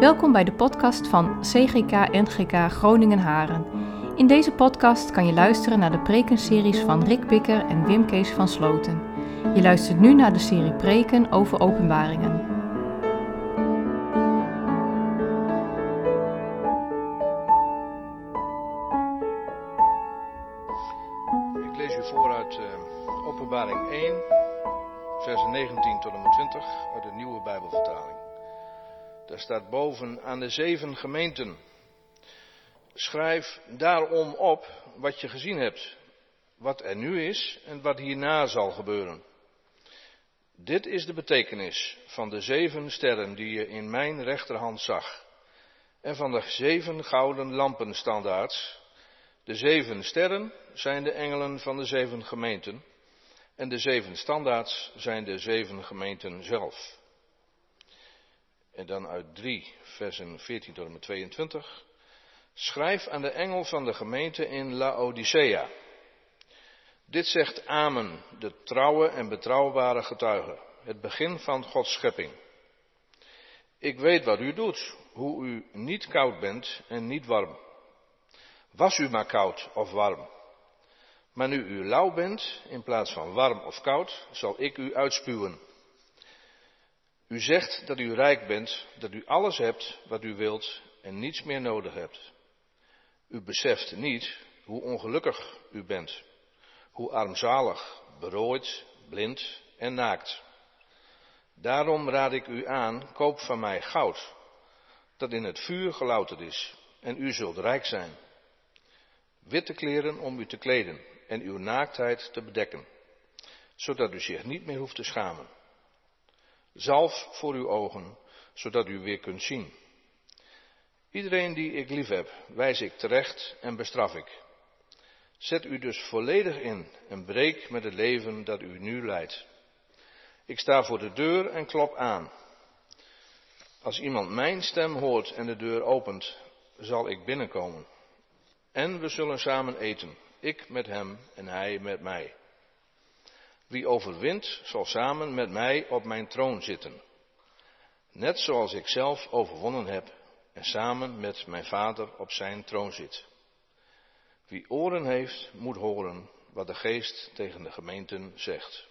Welkom bij de podcast van CGK NGK Groningen Haren. In deze podcast kan je luisteren naar de prekenseries van Rick Bikker en Wim Kees van Sloten. Je luistert nu naar de serie preken over openbaringen. Daar staat boven aan de zeven gemeenten. Schrijf daarom op wat je gezien hebt, wat er nu is en wat hierna zal gebeuren. Dit is de betekenis van de zeven sterren die je in mijn rechterhand zag, en van de zeven gouden lampenstandaards. De zeven sterren zijn de engelen van de zeven gemeenten, en de zeven standaards zijn de zeven gemeenten zelf. En dan uit 3, versen 14 tot en met 22. Schrijf aan de engel van de gemeente in Laodicea. Dit zegt Amen, de trouwe en betrouwbare getuige, het begin van Gods schepping. Ik weet wat u doet, hoe u niet koud bent en niet warm. Was u maar koud of warm. Maar nu u lauw bent, in plaats van warm of koud, zal ik u uitspuwen. U zegt dat u rijk bent, dat u alles hebt wat u wilt en niets meer nodig hebt. U beseft niet hoe ongelukkig u bent, hoe armzalig, berooid, blind en naakt. Daarom raad ik u aan, koop van mij goud, dat in het vuur gelouterd is, en u zult rijk zijn. Witte kleren om u te kleden en uw naaktheid te bedekken, zodat u zich niet meer hoeft te schamen. Zalf voor uw ogen, zodat u weer kunt zien. Iedereen die ik lief heb, wijs ik terecht en bestraf ik. Zet u dus volledig in en breek met het leven dat u nu leidt. Ik sta voor de deur en klop aan. Als iemand mijn stem hoort en de deur opent, zal ik binnenkomen. En we zullen samen eten, ik met hem en hij met mij. Wie overwint, zal samen met mij op mijn troon zitten. Net zoals ik zelf overwonnen heb en samen met mijn vader op zijn troon zit. Wie oren heeft, moet horen wat de geest tegen de gemeenten zegt.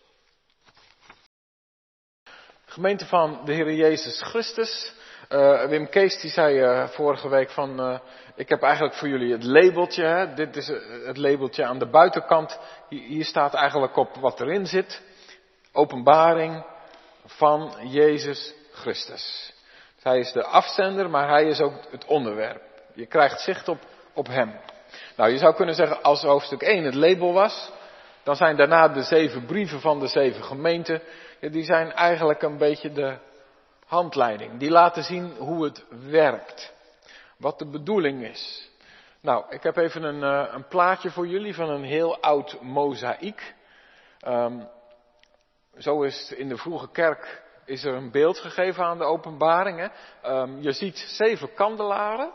Gemeente van de Heer Jezus Christus. Uh, Wim Kees die zei uh, vorige week van, uh, ik heb eigenlijk voor jullie het labeltje. Hè? Dit is het labeltje aan de buitenkant. Hier, hier staat eigenlijk op wat erin zit. Openbaring van Jezus Christus. Hij is de afzender, maar hij is ook het onderwerp. Je krijgt zicht op, op hem. Nou, je zou kunnen zeggen, als hoofdstuk 1 het label was, dan zijn daarna de zeven brieven van de zeven gemeenten, ja, die zijn eigenlijk een beetje de handleiding. Die laten zien hoe het werkt. Wat de bedoeling is. Nou, ik heb even een, uh, een plaatje voor jullie van een heel oud mozaïek. Um, zo is in de vroege kerk is er een beeld gegeven aan de openbaring. Um, je ziet zeven kandelaren.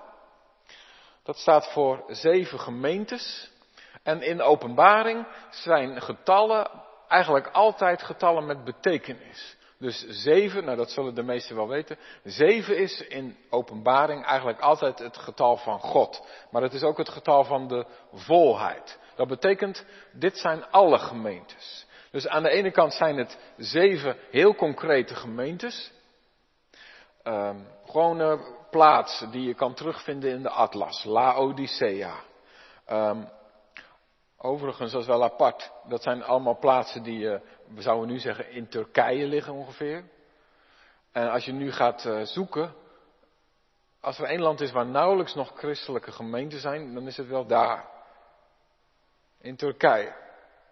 Dat staat voor zeven gemeentes. En in de openbaring zijn getallen eigenlijk altijd getallen met betekenis. Dus zeven, nou dat zullen de meesten wel weten. Zeven is in openbaring eigenlijk altijd het getal van God. Maar het is ook het getal van de volheid. Dat betekent, dit zijn alle gemeentes. Dus aan de ene kant zijn het zeven heel concrete gemeentes. Um, gewone plaatsen die je kan terugvinden in de atlas. Laodicea. Um, overigens, dat is wel apart. Dat zijn allemaal plaatsen die, uh, we zouden nu zeggen, in Turkije liggen ongeveer. En als je nu gaat uh, zoeken, als er één land is waar nauwelijks nog christelijke gemeenten zijn, dan is het wel daar. In Turkije.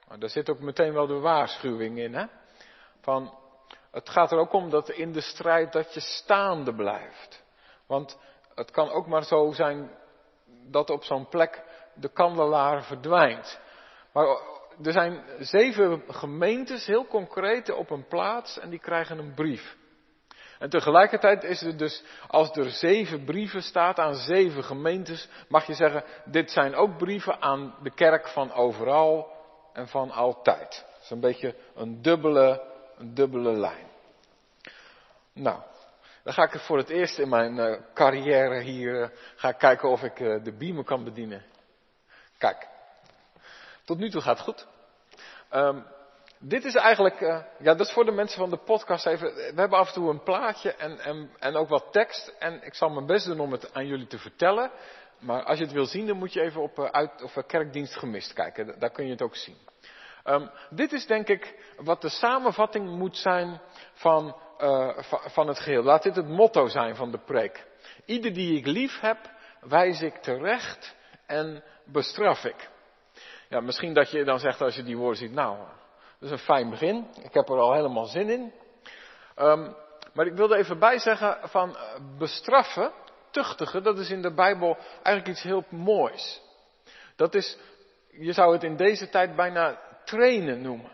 Maar daar zit ook meteen wel de waarschuwing in, hè? Van, het gaat er ook om dat in de strijd dat je staande blijft. Want het kan ook maar zo zijn dat op zo'n plek de kandelaar verdwijnt. Maar er zijn zeven gemeentes, heel concreet, op een plaats en die krijgen een brief. En tegelijkertijd is het dus, als er zeven brieven staat aan zeven gemeentes, mag je zeggen, dit zijn ook brieven aan de kerk van overal en van altijd. Dat is een beetje een dubbele, een dubbele lijn. Nou, Dan ga ik voor het eerst in mijn uh, carrière hier uh, ga kijken of ik uh, de beamer kan bedienen. Kijk, tot nu toe gaat het goed. Um, dit is eigenlijk, ja, dat is voor de mensen van de podcast even. We hebben af en toe een plaatje en, en, en ook wat tekst. En ik zal mijn best doen om het aan jullie te vertellen. Maar als je het wil zien, dan moet je even op uit, of kerkdienst gemist kijken. Daar kun je het ook zien. Um, dit is denk ik wat de samenvatting moet zijn van, van het geheel. Laat dit het motto zijn van de preek. Ieder die ik lief heb, wijs ik terecht en bestraf ik. Ja, misschien dat je dan zegt als je die woorden ziet, nou, dat is een fijn begin. Ik heb er al helemaal zin in. Um, maar ik wilde even bij zeggen van bestraffen, tuchtigen, dat is in de Bijbel eigenlijk iets heel moois. Dat is, je zou het in deze tijd bijna trainen noemen.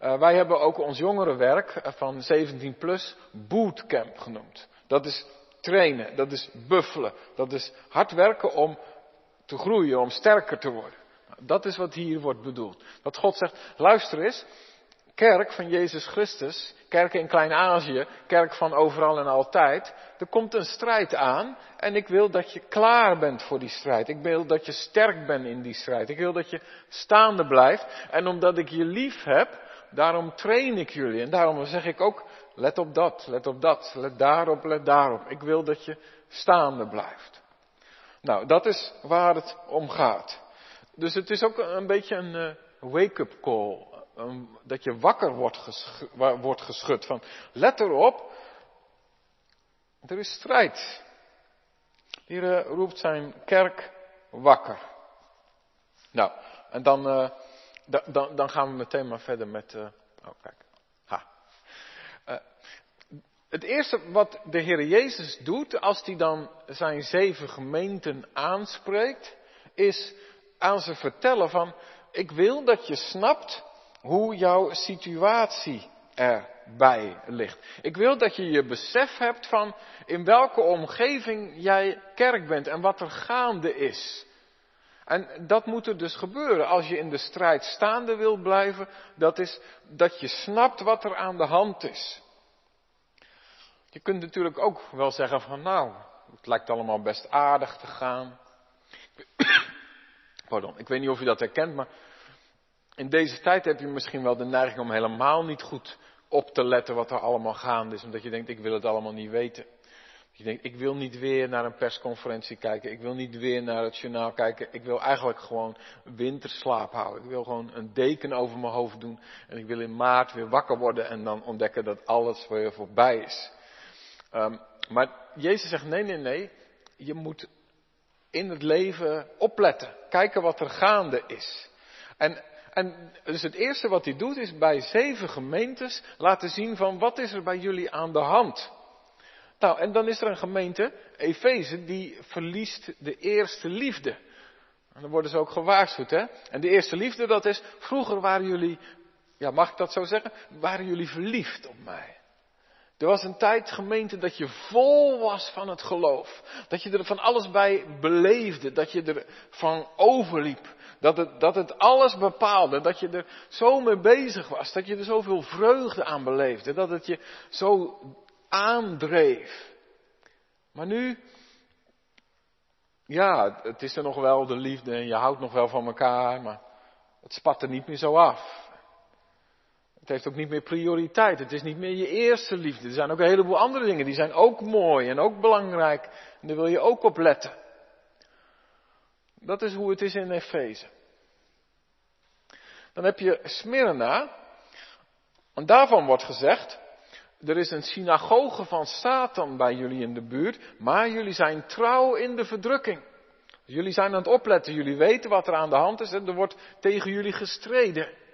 Uh, wij hebben ook ons jongerenwerk van 17 plus bootcamp genoemd. Dat is trainen, dat is buffelen, dat is hard werken om te groeien, om sterker te worden. Dat is wat hier wordt bedoeld. Dat God zegt, luister eens, kerk van Jezus Christus, kerk in Klein-Azië, kerk van overal en altijd, er komt een strijd aan en ik wil dat je klaar bent voor die strijd. Ik wil dat je sterk bent in die strijd. Ik wil dat je staande blijft en omdat ik je lief heb, daarom train ik jullie en daarom zeg ik ook, let op dat, let op dat, let daarop, let daarop. Ik wil dat je staande blijft. Nou, dat is waar het om gaat. Dus het is ook een beetje een uh, wake-up call dat je wakker wordt, wordt geschud van, let erop, er is strijd. Hier roept zijn kerk wakker. Nou, en dan, uh, dan, dan gaan we meteen maar verder met, oh kijk, het eerste wat de Heer Jezus doet als hij dan zijn zeven gemeenten aanspreekt, is aan ze vertellen van, ik wil dat je snapt hoe jouw situatie erbij ligt. Ik wil dat je je besef hebt van in welke omgeving jij kerk bent en wat er gaande is. En dat moet er dus gebeuren als je in de strijd staande wil blijven. Dat is dat je snapt wat er aan de hand is. Je kunt natuurlijk ook wel zeggen van nou, het lijkt allemaal best aardig te gaan. Pardon, ik weet niet of je dat herkent, maar in deze tijd heb je misschien wel de neiging om helemaal niet goed op te letten wat er allemaal gaande is. Omdat je denkt, ik wil het allemaal niet weten. Je denkt, ik wil niet weer naar een persconferentie kijken. Ik wil niet weer naar het journaal kijken. Ik wil eigenlijk gewoon winterslaap houden. Ik wil gewoon een deken over mijn hoofd doen. En ik wil in maart weer wakker worden en dan ontdekken dat alles weer voorbij is. Um, maar Jezus zegt, nee, nee, nee. Je moet in het leven opletten. Kijken wat er gaande is. En en dus het eerste wat hij doet is bij zeven gemeentes laten zien van wat is er bij jullie aan de hand. Nou, en dan is er een gemeente, Efeze, die verliest de eerste liefde. En dan worden ze ook gewaarschuwd, hè. En de eerste liefde, dat is, vroeger waren jullie, ja, mag ik dat zo zeggen? Waren jullie verliefd op mij? Er was een tijd, gemeente, dat je vol was van het geloof. Dat je er van alles bij beleefde. Dat je er van overliep. Dat het, dat het alles bepaalde. Dat je er zo mee bezig was. Dat je er zoveel vreugde aan beleefde. Dat het je zo aandreef. Maar nu, ja, het is er nog wel de liefde en je houdt nog wel van elkaar. Maar het spat er niet meer zo af. Het heeft ook niet meer prioriteit. Het is niet meer je eerste liefde. Er zijn ook een heleboel andere dingen die zijn ook mooi en ook belangrijk. En daar wil je ook op letten. Dat is hoe het is in Efeze. Dan heb je Smyrna. En daarvan wordt gezegd, er is een synagoge van Satan bij jullie in de buurt, maar jullie zijn trouw in de verdrukking. Jullie zijn aan het opletten, jullie weten wat er aan de hand is en er wordt tegen jullie gestreden.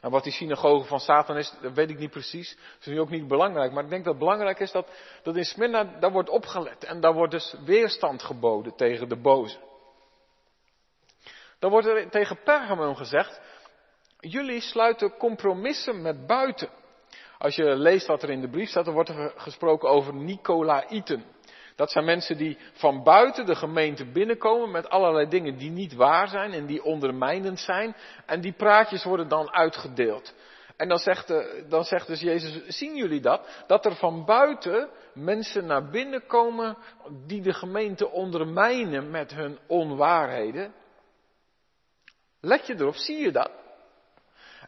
En wat die synagoge van Satan is, dat weet ik niet precies. Dat is nu ook niet belangrijk. Maar ik denk dat het belangrijk is dat, dat in Smyrna, daar wordt opgelet. En daar wordt dus weerstand geboden tegen de boze. Dan wordt er tegen Pergamon gezegd, jullie sluiten compromissen met buiten. Als je leest wat er in de brief staat, dan wordt er gesproken over Nicolaïten. Dat zijn mensen die van buiten de gemeente binnenkomen met allerlei dingen die niet waar zijn en die ondermijnend zijn. En die praatjes worden dan uitgedeeld. En dan zegt, dan zegt dus Jezus, zien jullie dat? Dat er van buiten mensen naar binnen komen die de gemeente ondermijnen met hun onwaarheden. Let je erop, zie je dat?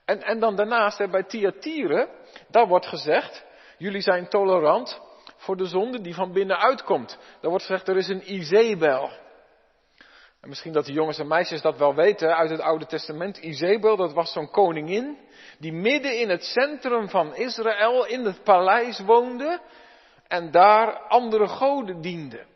En, en dan daarnaast bij Thyatire, daar wordt gezegd, jullie zijn tolerant voor de zonde die van binnenuit komt. Daar wordt gezegd, er is een Izebel. En misschien dat de jongens en meisjes dat wel weten uit het Oude Testament. Izebel, dat was zo'n koningin die midden in het centrum van Israël in het paleis woonde en daar andere goden diende.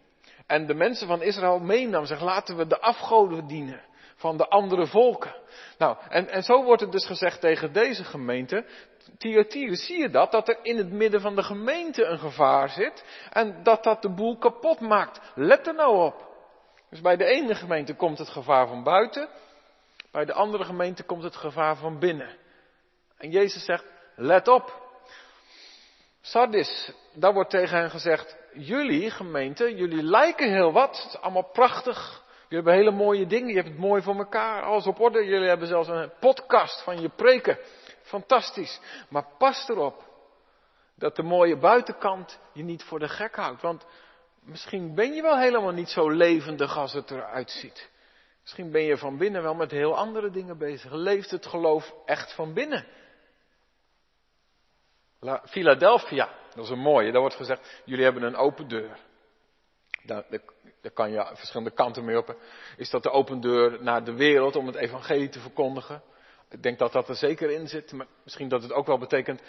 En de mensen van Israël meenam, zeg laten we de afgoden dienen van de andere volken. Nou, en, en zo wordt het dus gezegd tegen deze gemeente. Thyatira, zie je dat? Dat er in het midden van de gemeente een gevaar zit. En dat dat de boel kapot maakt. Let er nou op. Dus bij de ene gemeente komt het gevaar van buiten. Bij de andere gemeente komt het gevaar van binnen. En Jezus zegt, let op. Sardis, daar wordt tegen hen gezegd, jullie gemeente, jullie lijken heel wat. Het is allemaal prachtig. Jullie hebben hele mooie dingen, je hebt het mooi voor elkaar, alles op orde. Jullie hebben zelfs een podcast van je preken. Fantastisch. Maar pas erop dat de mooie buitenkant je niet voor de gek houdt. Want misschien ben je wel helemaal niet zo levendig als het eruit ziet. Misschien ben je van binnen wel met heel andere dingen bezig. Leeft het geloof echt van binnen? Philadelphia, dat is een mooie. Daar wordt gezegd, jullie hebben een open deur. Daar, daar, kan je verschillende kanten mee op. Is dat de open deur naar de wereld om het evangelie te verkondigen? Ik denk dat dat er zeker in zit. Maar misschien dat het ook wel betekent,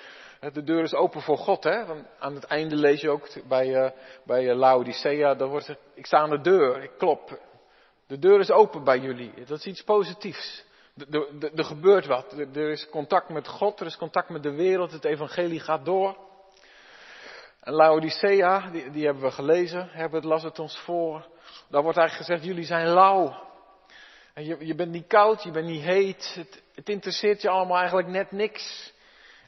de deur is open voor God. Hè? Want aan het einde lees je ook bij, uh, bij uh, Laodicea, wordt ik sta aan de deur, ik klop. De deur is open bij jullie. Dat is iets positiefs. Er gebeurt wat. Er is contact met God, er is contact met de wereld, het evangelie gaat door. En Laodicea, die, die hebben we gelezen, hebben het las het ons voor. Daar wordt eigenlijk gezegd, jullie zijn lauw. En je, je bent niet koud, je bent niet heet. Het, het interesseert je allemaal eigenlijk net niks.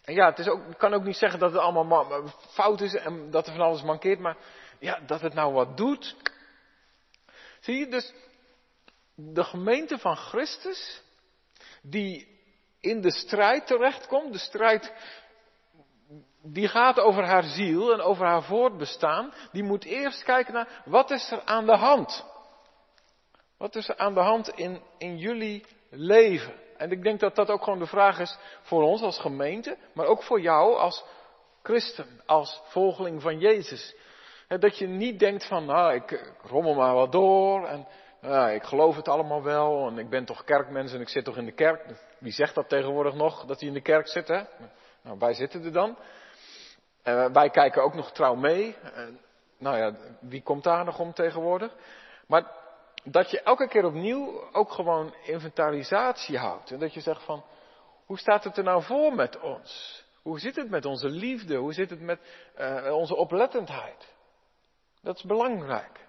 En ja, het is ook, ik kan ook niet zeggen dat het allemaal fout is en dat er van alles mankeert, maar ja, dat het nou wat doet. Zie je, dus de gemeente van Christus, die in de strijd terechtkomt, de strijd die gaat over haar ziel en over haar voortbestaan, die moet eerst kijken naar wat is er aan de hand. Wat is er aan de hand in, in jullie leven? En ik denk dat dat ook gewoon de vraag is voor ons als gemeente, maar ook voor jou als christen, als volgeling van Jezus. Dat je niet denkt van, nou, ik rommel maar wat door en ik geloof het allemaal wel en ik ben toch kerkmens en ik zit toch in de kerk. Wie zegt dat tegenwoordig nog, dat hij in de kerk zit, hè? Nou, wij zitten er dan. En wij kijken ook nog trouw mee. En, nou ja, wie komt daar nog om tegenwoordig? Maar dat je elke keer opnieuw ook gewoon inventarisatie houdt. En dat je zegt van, hoe staat het er nou voor met ons? Hoe zit het met onze liefde? Hoe zit het met uh, onze oplettendheid? Dat is belangrijk.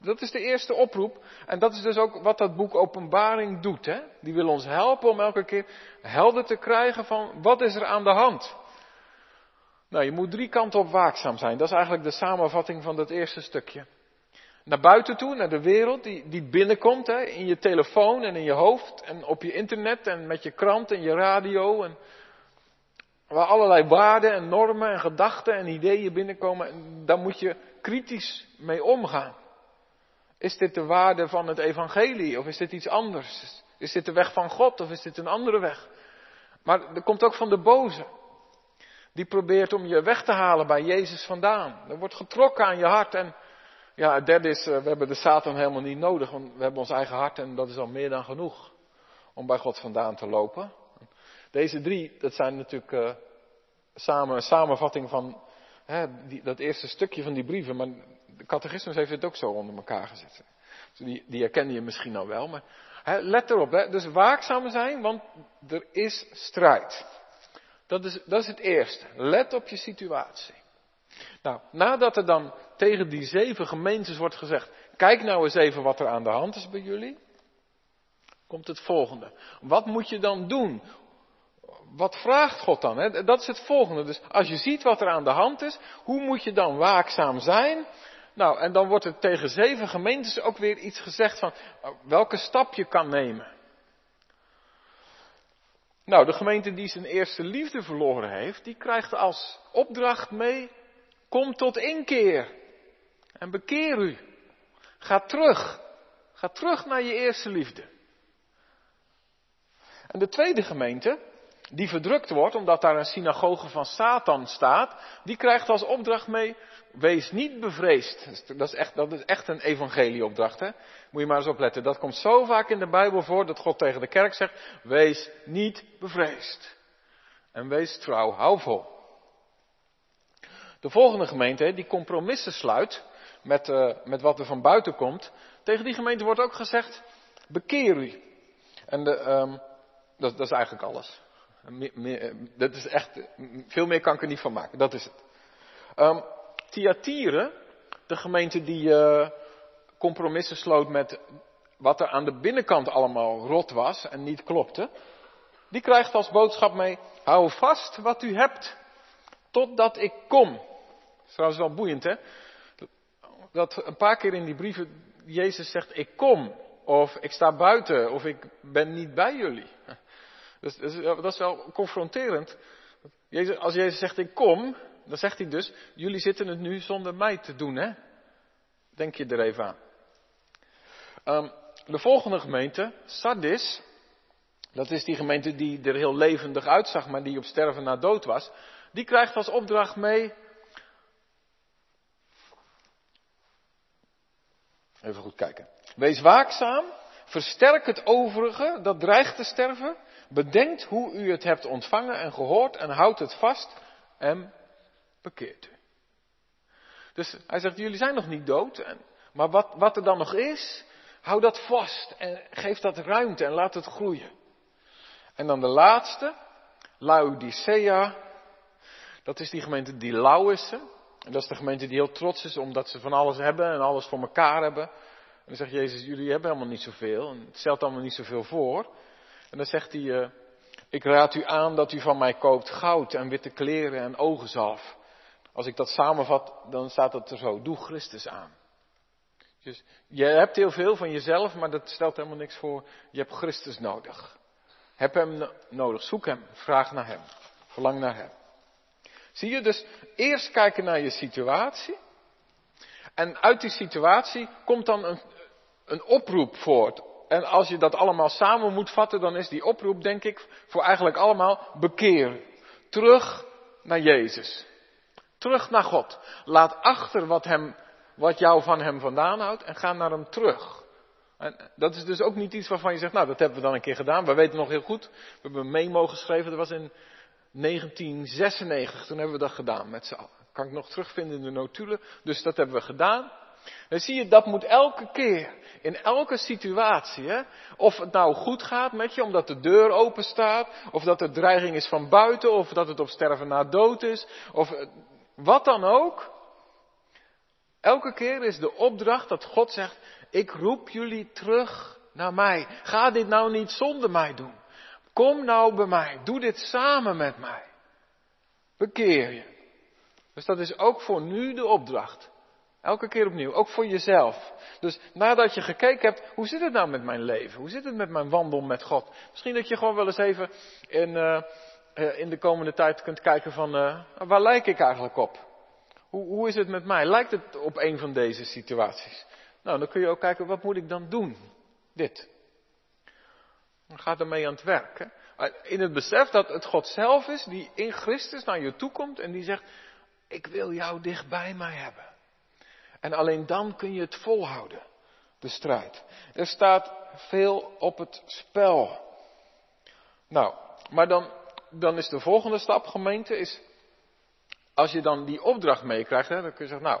Dat is de eerste oproep. En dat is dus ook wat dat boek Openbaring doet. Hè? Die wil ons helpen om elke keer helder te krijgen van wat is er aan de hand. Nou, je moet drie kanten op waakzaam zijn. Dat is eigenlijk de samenvatting van dat eerste stukje. Naar buiten toe, naar de wereld die, die binnenkomt, hè, in je telefoon en in je hoofd en op je internet en met je krant en je radio. En waar allerlei waarden en normen en gedachten en ideeën binnenkomen. En daar moet je kritisch mee omgaan. Is dit de waarde van het evangelie of is dit iets anders? Is dit de weg van God of is dit een andere weg? Maar er komt ook van de boze. Die probeert om je weg te halen bij Jezus vandaan. Er wordt getrokken aan je hart. En ja, het derde is, eh, we hebben de Satan helemaal niet nodig, want we hebben ons eigen hart en dat is al meer dan genoeg om bij God vandaan te lopen. Deze drie, dat zijn natuurlijk uh, samen een samenvatting van hè, die, dat eerste stukje van die brieven, maar de catechismus heeft het ook zo onder elkaar gezet. Dus die, die herken je misschien al wel, maar hè, let erop, hè, dus waakzaam zijn, want er is strijd. Dat is, dat is het eerste. Let op je situatie. Nou, nadat er dan tegen die zeven gemeentes wordt gezegd, kijk nou eens even wat er aan de hand is bij jullie, komt het volgende. Wat moet je dan doen? Wat vraagt God dan? Hè? Dat is het volgende. Dus als je ziet wat er aan de hand is, hoe moet je dan waakzaam zijn? Nou, en dan wordt er tegen zeven gemeentes ook weer iets gezegd van welke stap je kan nemen. Nou, de gemeente die zijn eerste liefde verloren heeft, die krijgt als opdracht mee, kom tot inkeer en bekeer u. Ga terug. Ga terug naar je eerste liefde. En de tweede gemeente, die verdrukt wordt omdat daar een synagoge van Satan staat, die krijgt als opdracht mee, wees niet bevreesd. Dat is echt, dat is echt een evangelieopdracht, hè? Moet je maar eens opletten. Dat komt zo vaak in de Bijbel voor dat God tegen de kerk zegt, wees niet bevreesd. En wees trouw, hou vol. De volgende gemeente, die compromissen sluit met, uh, met wat er van buiten komt, tegen die gemeente wordt ook gezegd, bekeer u. En de, um, dat, dat, is eigenlijk alles. Meer, dat is echt, veel meer kan ik er niet van maken, dat is het. Um, de gemeente die uh, compromissen sloot met wat er aan de binnenkant allemaal rot was en niet klopte, die krijgt als boodschap mee, hou vast wat u hebt, totdat ik kom. Dat is trouwens wel boeiend, hè? Dat een paar keer in die brieven Jezus zegt, ik kom, of ik sta buiten, of ik ben niet bij jullie. Dus, dat is wel confronterend. Als Jezus zegt, ik kom, dan zegt hij dus, jullie zitten het nu zonder mij te doen, hè? Denk je er even aan. Um, de volgende gemeente, Sardis, dat is die gemeente die er heel levendig uitzag, maar die op sterven na dood was. Die krijgt als opdracht mee. Even goed kijken. Wees waakzaam, versterk het overige dat dreigt te sterven. Bedenkt hoe u het hebt ontvangen en gehoord en houd het vast en bekeert u. Dus hij zegt, jullie zijn nog niet dood, maar wat, wat er dan nog is, hou dat vast en geef dat ruimte en laat het groeien. En dan de laatste, Laodicea, dat is die gemeente die lauw is. En dat is de gemeente die heel trots is omdat ze van alles hebben en alles voor elkaar hebben. En dan zegt Jezus, jullie hebben helemaal niet zoveel en het stelt allemaal niet zoveel voor. En dan zegt hij, uh, ik raad u aan dat u van mij koopt goud en witte kleren en ogenzalf. Als ik dat samenvat, dan staat het er zo. Doe Christus aan. Dus je hebt heel veel van jezelf, maar dat stelt helemaal niks voor. Je hebt Christus nodig. Heb hem nodig. Zoek hem. Vraag naar hem. Verlang naar hem. Zie je dus eerst kijken naar je situatie. En uit die situatie komt dan een, een oproep voort. En als je dat allemaal samen moet vatten, dan is die oproep, denk ik, voor eigenlijk allemaal bekeer. Terug naar Jezus. Terug naar God. Laat achter wat, hem, wat jou van hem vandaan houdt en ga naar hem terug. En dat is dus ook niet iets waarvan je zegt, nou dat hebben we dan een keer gedaan. We weten nog heel goed, we hebben een memo geschreven, dat was in 1996, toen hebben we dat gedaan met z'n allen. Kan ik nog terugvinden in de notulen, dus dat hebben we gedaan. Dan zie je, dat moet elke keer, in elke situatie, hè, of het nou goed gaat met je, omdat de deur open staat, of dat er dreiging is van buiten, of dat het op sterven na dood is, of wat dan ook. Elke keer is de opdracht dat God zegt, ik roep jullie terug naar mij. Ga dit nou niet zonder mij doen. Kom nou bij mij. Doe dit samen met mij. Bekeer je. Dus dat is ook voor nu de opdracht. Elke keer opnieuw, ook voor jezelf. Dus nadat je gekeken hebt, hoe zit het nou met mijn leven? Hoe zit het met mijn wandel met God? Misschien dat je gewoon wel eens even in, uh, in de komende tijd kunt kijken van, uh, waar lijk ik eigenlijk op? Hoe, hoe is het met mij? Lijkt het op een van deze situaties? Nou, dan kun je ook kijken, wat moet ik dan doen? Dit. Dan gaat ermee aan het werk. Hè? In het besef dat het God zelf is die in Christus naar je toe komt en die zegt, ik wil jou dicht bij mij hebben. En alleen dan kun je het volhouden, de strijd. Er staat veel op het spel. Nou, maar dan, dan is de volgende stap, gemeente, is als je dan die opdracht meekrijgt, dan kun je zeggen, nou,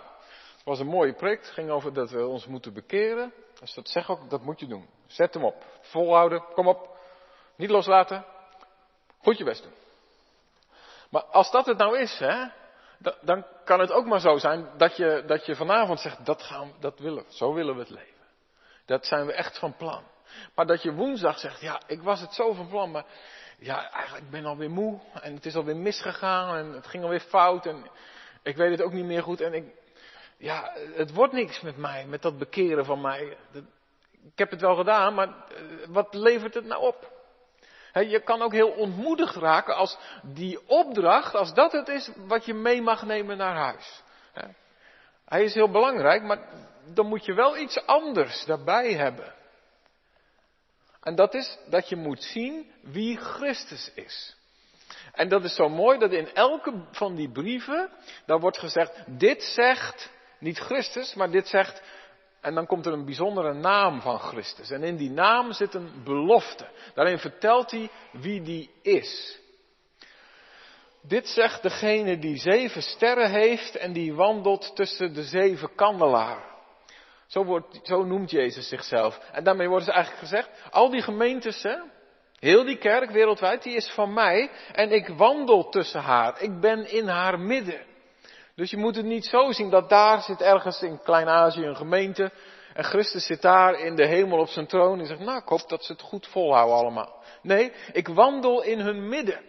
het was een mooie preek, het ging over dat we ons moeten bekeren. Als dat zegt ook, dat moet je doen. Zet hem op, volhouden, kom op, niet loslaten, goed je best doen. Maar als dat het nou is, hè, dan kan het ook maar zo zijn dat je, dat je vanavond zegt, dat, gaan, dat willen zo willen we het leven. Dat zijn we echt van plan. Maar dat je woensdag zegt, ja, ik was het zo van plan, maar ja, eigenlijk ben ik alweer moe en het is alweer misgegaan en het ging alweer fout en ik weet het ook niet meer goed en ik, ja, het wordt niks met mij, met dat bekeren van mij. Ik heb het wel gedaan, maar eh, wat levert het nou op? Je kan ook heel ontmoedigd raken als die opdracht, als dat het is wat je mee mag nemen naar huis. Hij is heel belangrijk, maar dan moet je wel iets anders daarbij hebben. En dat is dat je moet zien wie Christus is. En dat is zo mooi dat in elke van die brieven, daar wordt gezegd, dit zegt niet Christus, maar dit zegt, en dan komt er een bijzondere naam van Christus. En in die naam zit een belofte. Daarin vertelt hij wie die is. Dit zegt degene die zeven sterren heeft en die wandelt tussen de zeven kandelaren. Zo, wordt, zo noemt Jezus zichzelf. En daarmee wordt dus eigenlijk gezegd, al die gemeentes, heel die kerk wereldwijd, die is van mij en ik wandel tussen haar. Ik ben in haar midden. Dus je moet het niet zo zien dat daar zit ergens in Klein-Azië een gemeente en Christus zit daar in de hemel op zijn troon en zegt, nou ik hoop dat ze het goed volhouden allemaal. Nee, ik wandel in hun midden.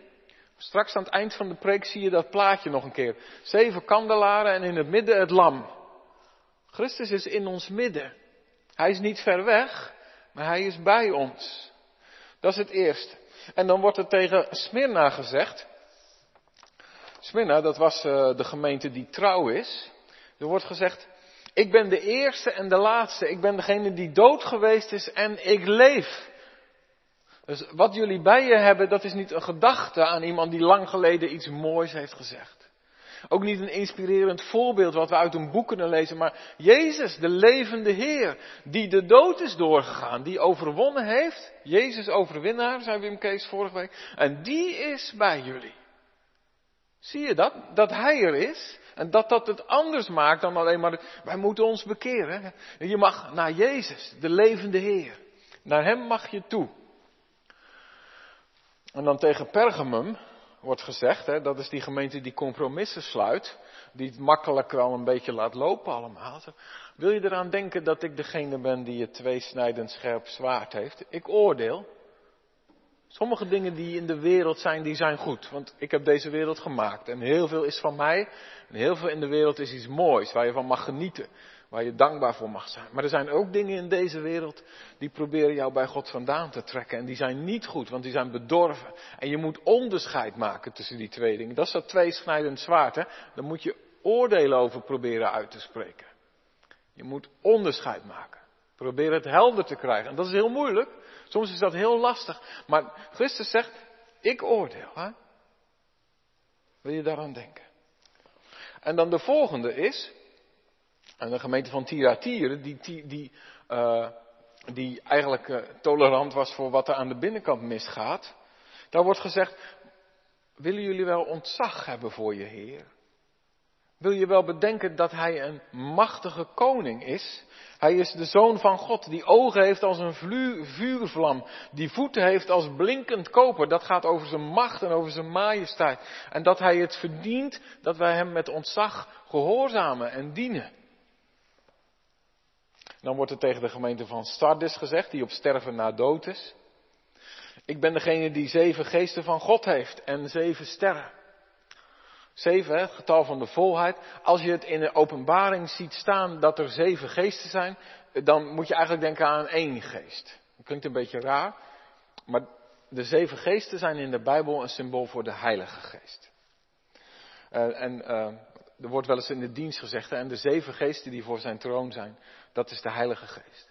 Straks aan het eind van de preek zie je dat plaatje nog een keer. Zeven kandelaren en in het midden het lam. Christus is in ons midden. Hij is niet ver weg, maar hij is bij ons. Dat is het eerste. En dan wordt er tegen Smyrna gezegd. Smyrna, dat was uh, de gemeente die trouw is. Er wordt gezegd, ik ben de eerste en de laatste. Ik ben degene die dood geweest is en ik leef. Dus wat jullie bij je hebben, dat is niet een gedachte aan iemand die lang geleden iets moois heeft gezegd. Ook niet een inspirerend voorbeeld wat we uit een boek kunnen lezen, maar Jezus, de levende Heer, die de dood is doorgegaan, die overwonnen heeft. Jezus overwinnaar, zei Wim Kees vorige week. En die is bij jullie. Zie je dat? Dat Hij er is. En dat dat het anders maakt dan alleen maar, wij moeten ons bekeren. Je mag naar Jezus, de levende Heer. Naar Hem mag je toe. En dan tegen Pergamum, wordt gezegd, hè, dat is die gemeente die compromissen sluit, die het makkelijk wel een beetje laat lopen allemaal. Wil je eraan denken dat ik degene ben die het tweesnijdend scherp zwaard heeft? Ik oordeel. Sommige dingen die in de wereld zijn, die zijn goed. Want ik heb deze wereld gemaakt. En heel veel is van mij. En heel veel in de wereld is iets moois, waar je van mag genieten waar je dankbaar voor mag zijn. Maar er zijn ook dingen in deze wereld die proberen jou bij God vandaan te trekken. En die zijn niet goed, want die zijn bedorven. En je moet onderscheid maken tussen die twee dingen. Dat is dat tweesnijdend zwaard. Hè? Daar moet je oordelen over proberen uit te spreken. Je moet onderscheid maken. Probeer het helder te krijgen. En dat is heel moeilijk. Soms is dat heel lastig. Maar Christus zegt, ik oordeel. Hè? Wil je daaraan denken? En dan de volgende is, en de gemeente van Tiratire, die, die, die, uh, die eigenlijk uh, tolerant was voor wat er aan de binnenkant misgaat. Daar wordt gezegd, willen jullie wel ontzag hebben voor je Heer? Wil je wel bedenken dat Hij een machtige koning is? Hij is de zoon van God, die ogen heeft als een vuurvlam, die voeten heeft als blinkend koper. Dat gaat over zijn macht en over zijn majesteit. En dat Hij het verdient dat wij Hem met ontzag gehoorzamen en dienen. Dan wordt er tegen de gemeente van Sardis gezegd, die op sterven na dood is. Ik ben degene die zeven geesten van God heeft en zeven sterren. Zeven, getal van de volheid. Als je het in de openbaring ziet staan dat er zeven geesten zijn, dan moet je eigenlijk denken aan één geest. Klinkt een beetje raar, maar de zeven geesten zijn in de Bijbel een symbool voor de Heilige Geest. Uh, en uh, er wordt wel eens in de dienst gezegd, en de zeven geesten die voor zijn troon zijn, dat is de Heilige Geest.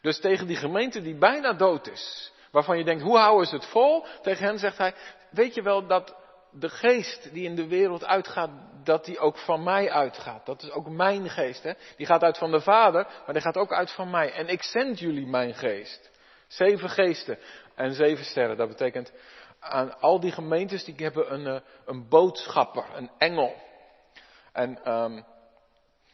Dus tegen die gemeente die bijna dood is, waarvan je denkt, hoe houden ze het vol? Tegen hen zegt hij, weet je wel dat de geest die in de wereld uitgaat, dat die ook van mij uitgaat. Dat is ook mijn geest. Hè? Die gaat uit van de Vader, maar die gaat ook uit van mij. En ik zend jullie mijn geest. Zeven geesten en zeven sterren. Dat betekent aan al die gemeentes die hebben een, eh, een boodschapper, een engel. En um,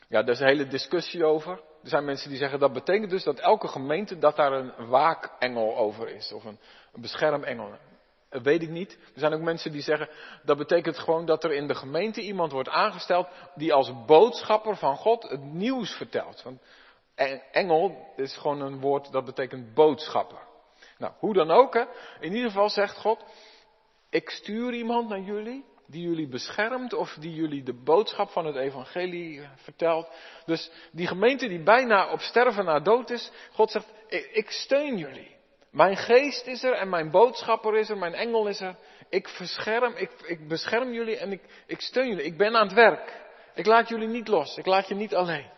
ja, daar is een hele discussie over. Er zijn mensen die zeggen dat betekent dus dat elke gemeente dat daar een waakengel over is. Of een, een beschermengel. Weet ik niet. Er zijn ook mensen die zeggen dat betekent gewoon dat er in de gemeente iemand wordt aangesteld die als boodschapper van God het nieuws vertelt. Want engel is gewoon een woord dat betekent boodschapper. Nou, hoe dan ook, hè. in ieder geval zegt God, ik stuur iemand naar jullie die jullie beschermt of die jullie de boodschap van het evangelie eh, vertelt. Dus die gemeente die bijna op sterven na dood is, God zegt, ik steun jullie. Mijn geest is er en mijn boodschapper is er, mijn engel is er. Ik verscherm, ik, ik bescherm jullie en ik, ik steun jullie. Ik ben aan het werk. Ik laat jullie niet los. Ik laat je niet alleen.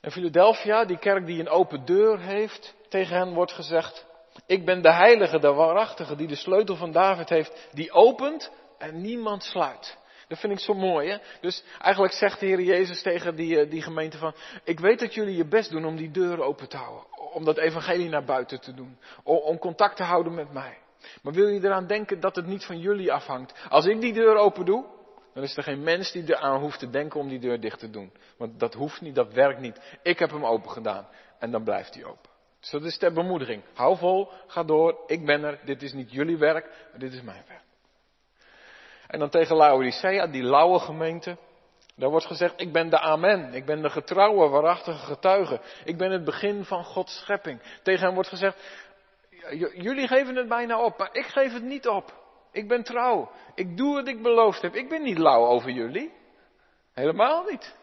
En Philadelphia, die kerk die een open deur heeft, tegen hen wordt gezegd, ik ben de heilige, de waarachtige, die de sleutel van David heeft, die opent en niemand sluit. Dat vind ik zo mooi, hè? Dus eigenlijk zegt de Heer Jezus tegen die, eh, die gemeente van, ik weet dat jullie je best doen om die deur open te houden. Om dat evangelie naar buiten te doen. Om, om contact te houden met mij. Maar wil je eraan denken dat het niet van jullie afhangt? Als ik die deur open doe, dan is er geen mens die eraan hoeft te denken om die deur dicht te doen. Want dat hoeft niet, dat werkt niet. Ik heb hem open gedaan. En dan blijft hij open. Dus dat is ter bemoediging. Hou vol, ga door, ik ben er. Dit is niet jullie werk, maar dit is mijn werk. En dan tegen Laodicea, die lauwe gemeente. Daar wordt gezegd, ik ben de amen. Ik ben de getrouwe, waarachtige getuige. Ik ben het begin van Gods schepping. Tegen hem wordt gezegd, jullie geven het bijna op, maar ik geef het niet op. Ik ben trouw. Ik doe wat ik beloofd heb. Ik ben niet lauw over jullie. Helemaal niet.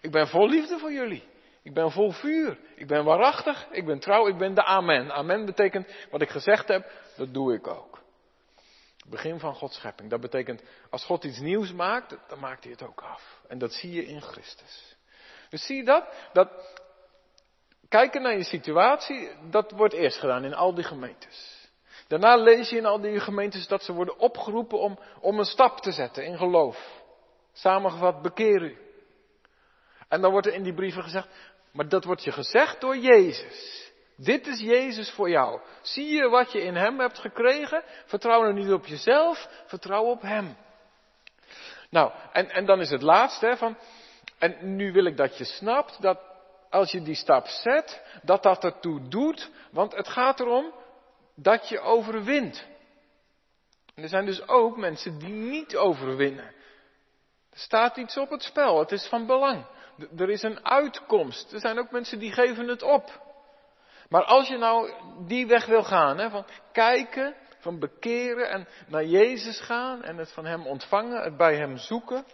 Ik ben vol liefde voor jullie. Ik ben vol vuur. Ik ben waarachtig. Ik ben trouw. Ik ben de amen. Amen betekent wat ik gezegd heb, dat doe ik ook. Begin van Gods schepping. Dat betekent, als God iets nieuws maakt, dan maakt hij het ook af. En dat zie je in Christus. Dus zie je dat? Dat kijken naar je situatie, dat wordt eerst gedaan in al die gemeentes. Daarna lees je in al die gemeentes dat ze worden opgeroepen om, om een stap te zetten in geloof. Samengevat, bekeer u. En dan wordt er in die brieven gezegd, maar dat wordt je gezegd door Jezus. Dit is Jezus voor jou. Zie je wat je in Hem hebt gekregen? Vertrouw nu niet op jezelf, vertrouw op Hem. Nou, en, en dan is het laatste van, en nu wil ik dat je snapt dat als je die stap zet, dat dat ertoe doet, want het gaat erom dat je overwint. Er zijn dus ook mensen die niet overwinnen. Er staat iets op het spel, het is van belang. Er is een uitkomst. Er zijn ook mensen die geven het op. Maar als je nou die weg wil gaan, hè, van kijken, van bekeren en naar Jezus gaan en het van Hem ontvangen, het bij Hem zoeken,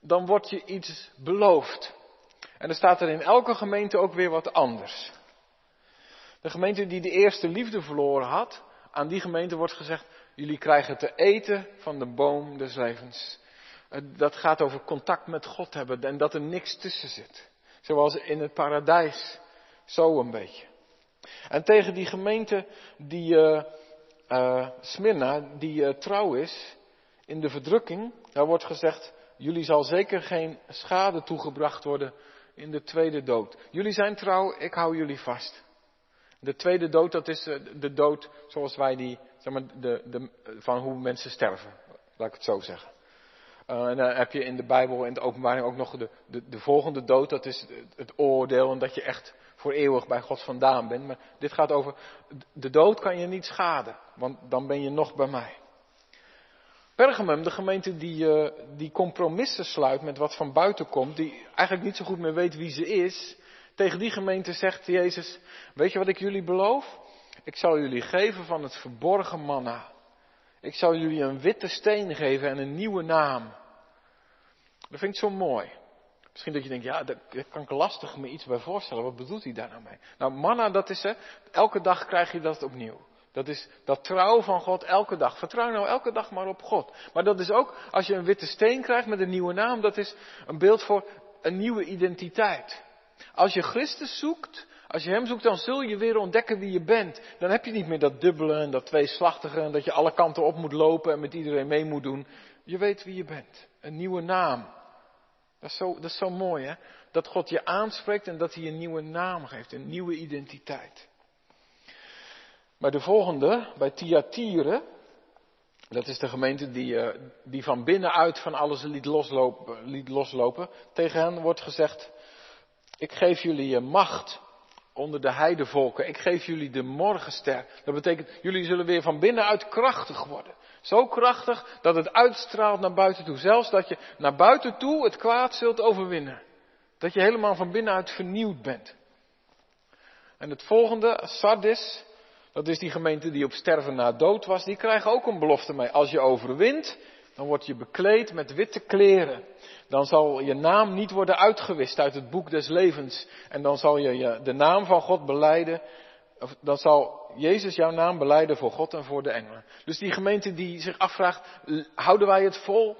dan wordt je iets beloofd. En er staat er in elke gemeente ook weer wat anders. De gemeente die de eerste liefde verloren had, aan die gemeente wordt gezegd, jullie krijgen te eten van de boom des levens. Dat gaat over contact met God hebben en dat er niks tussen zit. Zoals in het paradijs. Zo een beetje. En tegen die gemeente die uh, uh, Smyrna, die uh, trouw is in de verdrukking, daar wordt gezegd, jullie zal zeker geen schade toegebracht worden in de tweede dood. Jullie zijn trouw, ik hou jullie vast. De tweede dood, dat is de dood zoals wij die, zeg maar, de, de, van hoe mensen sterven. Laat ik het zo zeggen. En dan heb je in de Bijbel en de openbaring ook nog de, de, de, volgende dood, dat is het oordeel en dat je echt voor eeuwig bij God vandaan bent. Maar dit gaat over, de dood kan je niet schaden, want dan ben je nog bij mij. Pergamum, de gemeente die, uh, die compromissen sluit met wat van buiten komt, die eigenlijk niet zo goed meer weet wie ze is, tegen die gemeente zegt Jezus, weet je wat ik jullie beloof? Ik zal jullie geven van het verborgen manna. Ik zal jullie een witte steen geven en een nieuwe naam. Dat vind ik zo mooi. Misschien dat je denkt, ja, daar kan ik lastig me iets bij voorstellen. Wat bedoelt hij daar nou mee? Nou, manna, dat is, hè, elke dag krijg je dat opnieuw. Dat is dat trouw van God elke dag. Vertrouw nou elke dag maar op God. Maar dat is ook, als je een witte steen krijgt met een nieuwe naam, dat is een beeld voor een nieuwe identiteit. Als je Christus zoekt, als je Hem zoekt, dan zul je weer ontdekken wie je bent. Dan heb je niet meer dat dubbele en dat tweeslachtige en dat je alle kanten op moet lopen en met iedereen mee moet doen. Je weet wie je bent. Een nieuwe naam. Dat is zo, dat zo mooi hè. Dat God je aanspreekt en dat hij een nieuwe naam geeft, een nieuwe identiteit. Bij de volgende, bij Thyatire, dat is de gemeente die, eh, die van binnenuit van alles liet loslopen, liet loslopen. Tegen hen wordt gezegd, ik geef jullie macht onder de heidevolken. Ik geef jullie de morgenster. Dat betekent, jullie zullen weer van binnenuit krachtig worden. Zo krachtig dat het uitstraalt naar buiten toe. Zelfs dat je naar buiten toe het kwaad zult overwinnen. Dat je helemaal van binnenuit vernieuwd bent. En het volgende, Sardis, dat is die gemeente die op sterven na dood was, die krijgen ook een belofte mee. Als je overwint, dan word je bekleed met witte kleren. Dan zal je naam niet worden uitgewist uit het boek des levens. En dan zal je de naam van God beleiden dan zal Jezus jouw naam beleiden voor God en voor de engelen. Dus die gemeente die zich afvraagt, houden wij het vol?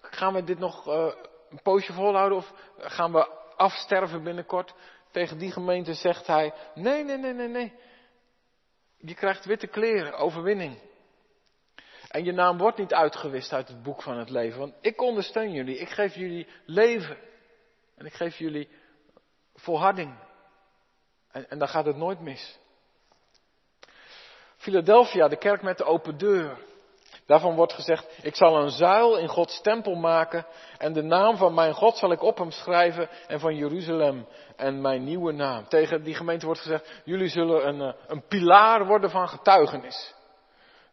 Gaan we dit nog uh, een poosje volhouden of gaan we afsterven binnenkort? Tegen die gemeente zegt hij, nee, nee, nee, nee, nee. Je krijgt witte kleren, overwinning. En je naam wordt niet uitgewist uit het boek van het leven. Want ik ondersteun jullie. Ik geef jullie leven. En ik geef jullie volharding. En, en dan gaat het nooit mis. Philadelphia, de kerk met de open deur. Daarvan wordt gezegd, ik zal een zuil in Gods tempel maken en de naam van mijn God zal ik op hem schrijven en van Jeruzalem en mijn nieuwe naam. Tegen die gemeente wordt gezegd, jullie zullen een, eh, een pilaar worden van getuigenis.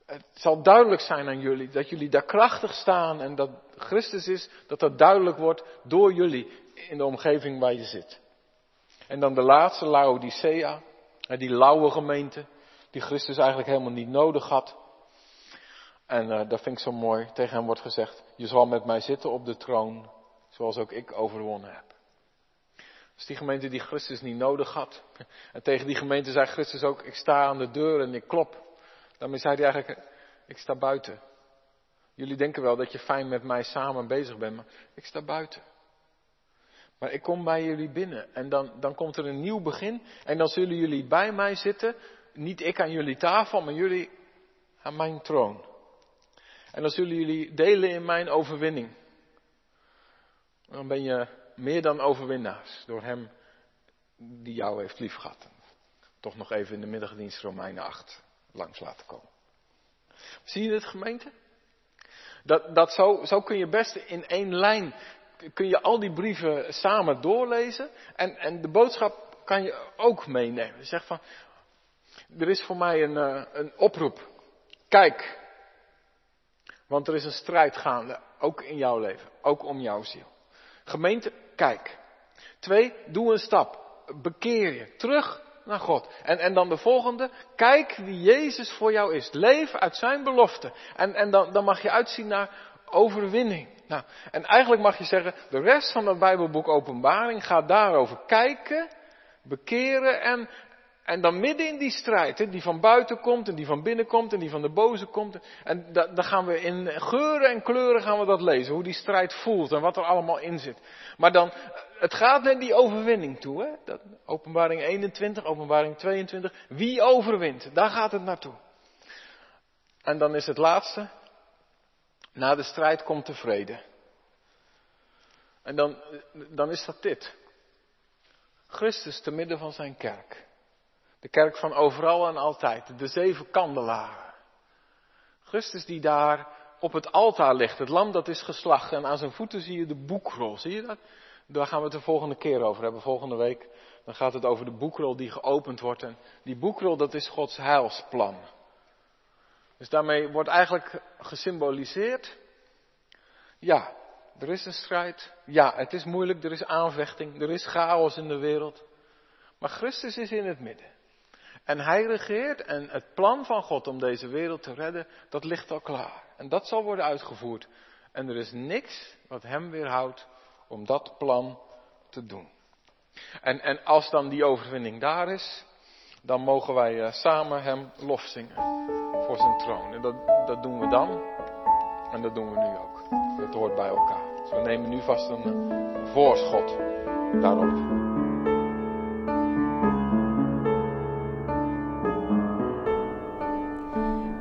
Het zal duidelijk zijn aan jullie dat jullie daar krachtig staan en dat Christus is, dat dat duidelijk wordt door jullie in de omgeving waar je zit. En dan de laatste, Laodicea, die lauwe gemeente, die Christus eigenlijk helemaal niet nodig had. En uh, dat vind ik zo mooi. Tegen hem wordt gezegd, je zal met mij zitten op de troon, zoals ook ik overwonnen heb. Dus die gemeente die Christus niet nodig had. En tegen die gemeente zei Christus ook, ik sta aan de deur en ik klop. Daarmee zei hij eigenlijk, ik sta buiten. Jullie denken wel dat je fijn met mij samen bezig bent, maar ik sta buiten. Maar ik kom bij jullie binnen en dan, dan komt er een nieuw begin en dan zullen jullie bij mij zitten. Niet ik aan jullie tafel, maar jullie aan mijn troon. En dan zullen jullie delen in mijn overwinning. Dan ben je meer dan overwinnaars door hem die jou heeft liefgehad. Toch nog even in de middagdienst Romeinen 8 langs laten komen. Zie je dit gemeente? Dat, dat zo, kun je best in één lijn, kun je al die brieven samen doorlezen. En, en de boodschap kan je ook meenemen. Je zegt van, er is voor mij een, eh, een oproep. Kijk, want er is een strijd gaande, ook in jouw leven, ook om jouw ziel. Gemeente, kijk. Twee, doe een stap. Bekeer je. Terug naar God. En, en dan de volgende, kijk wie Jezus voor jou is. Leef uit zijn belofte. En, en dan, dan mag je uitzien naar overwinning. Nou, en eigenlijk mag je zeggen, de rest van het Bijbelboek Openbaring gaat daarover kijken, bekeren en, en dan midden in die strijd, die van buiten komt en die van binnen komt en die van de boze komt. En dan gaan we in geuren en kleuren gaan we dat lezen. Hoe die strijd voelt en wat er allemaal in zit. Maar dan, het gaat naar die overwinning toe. Hè? Dat, openbaring 21, openbaring 22. Wie overwint? Daar gaat het naartoe. En dan is het laatste. Na de strijd komt de vrede. En dan, dan is dat dit. Christus te midden van zijn kerk. De kerk van overal en altijd. De zeven kandelaren. Christus die daar op het altaar ligt. Het lam dat is geslacht. En aan zijn voeten zie je de boekrol. Zie je dat? Daar gaan we het de volgende keer over hebben. Volgende week. Dan gaat het over de boekrol die geopend wordt. En die boekrol dat is Gods heilsplan. Dus daarmee wordt eigenlijk gesymboliseerd. Ja, er is een strijd. Ja, het is moeilijk. Er is aanvechting. Er is chaos in de wereld. Maar Christus is in het midden. En hij regeert en het plan van God om deze wereld te redden, dat ligt al klaar. En dat zal worden uitgevoerd. En er is niks wat hem weerhoudt om dat plan te doen. En, en als dan die overwinning daar is, dan mogen wij uh, samen hem lof zingen voor zijn troon. En dat, dat doen we dan. En dat doen we nu ook. Dat hoort bij elkaar. Dus we nemen nu vast een voorschot daarop.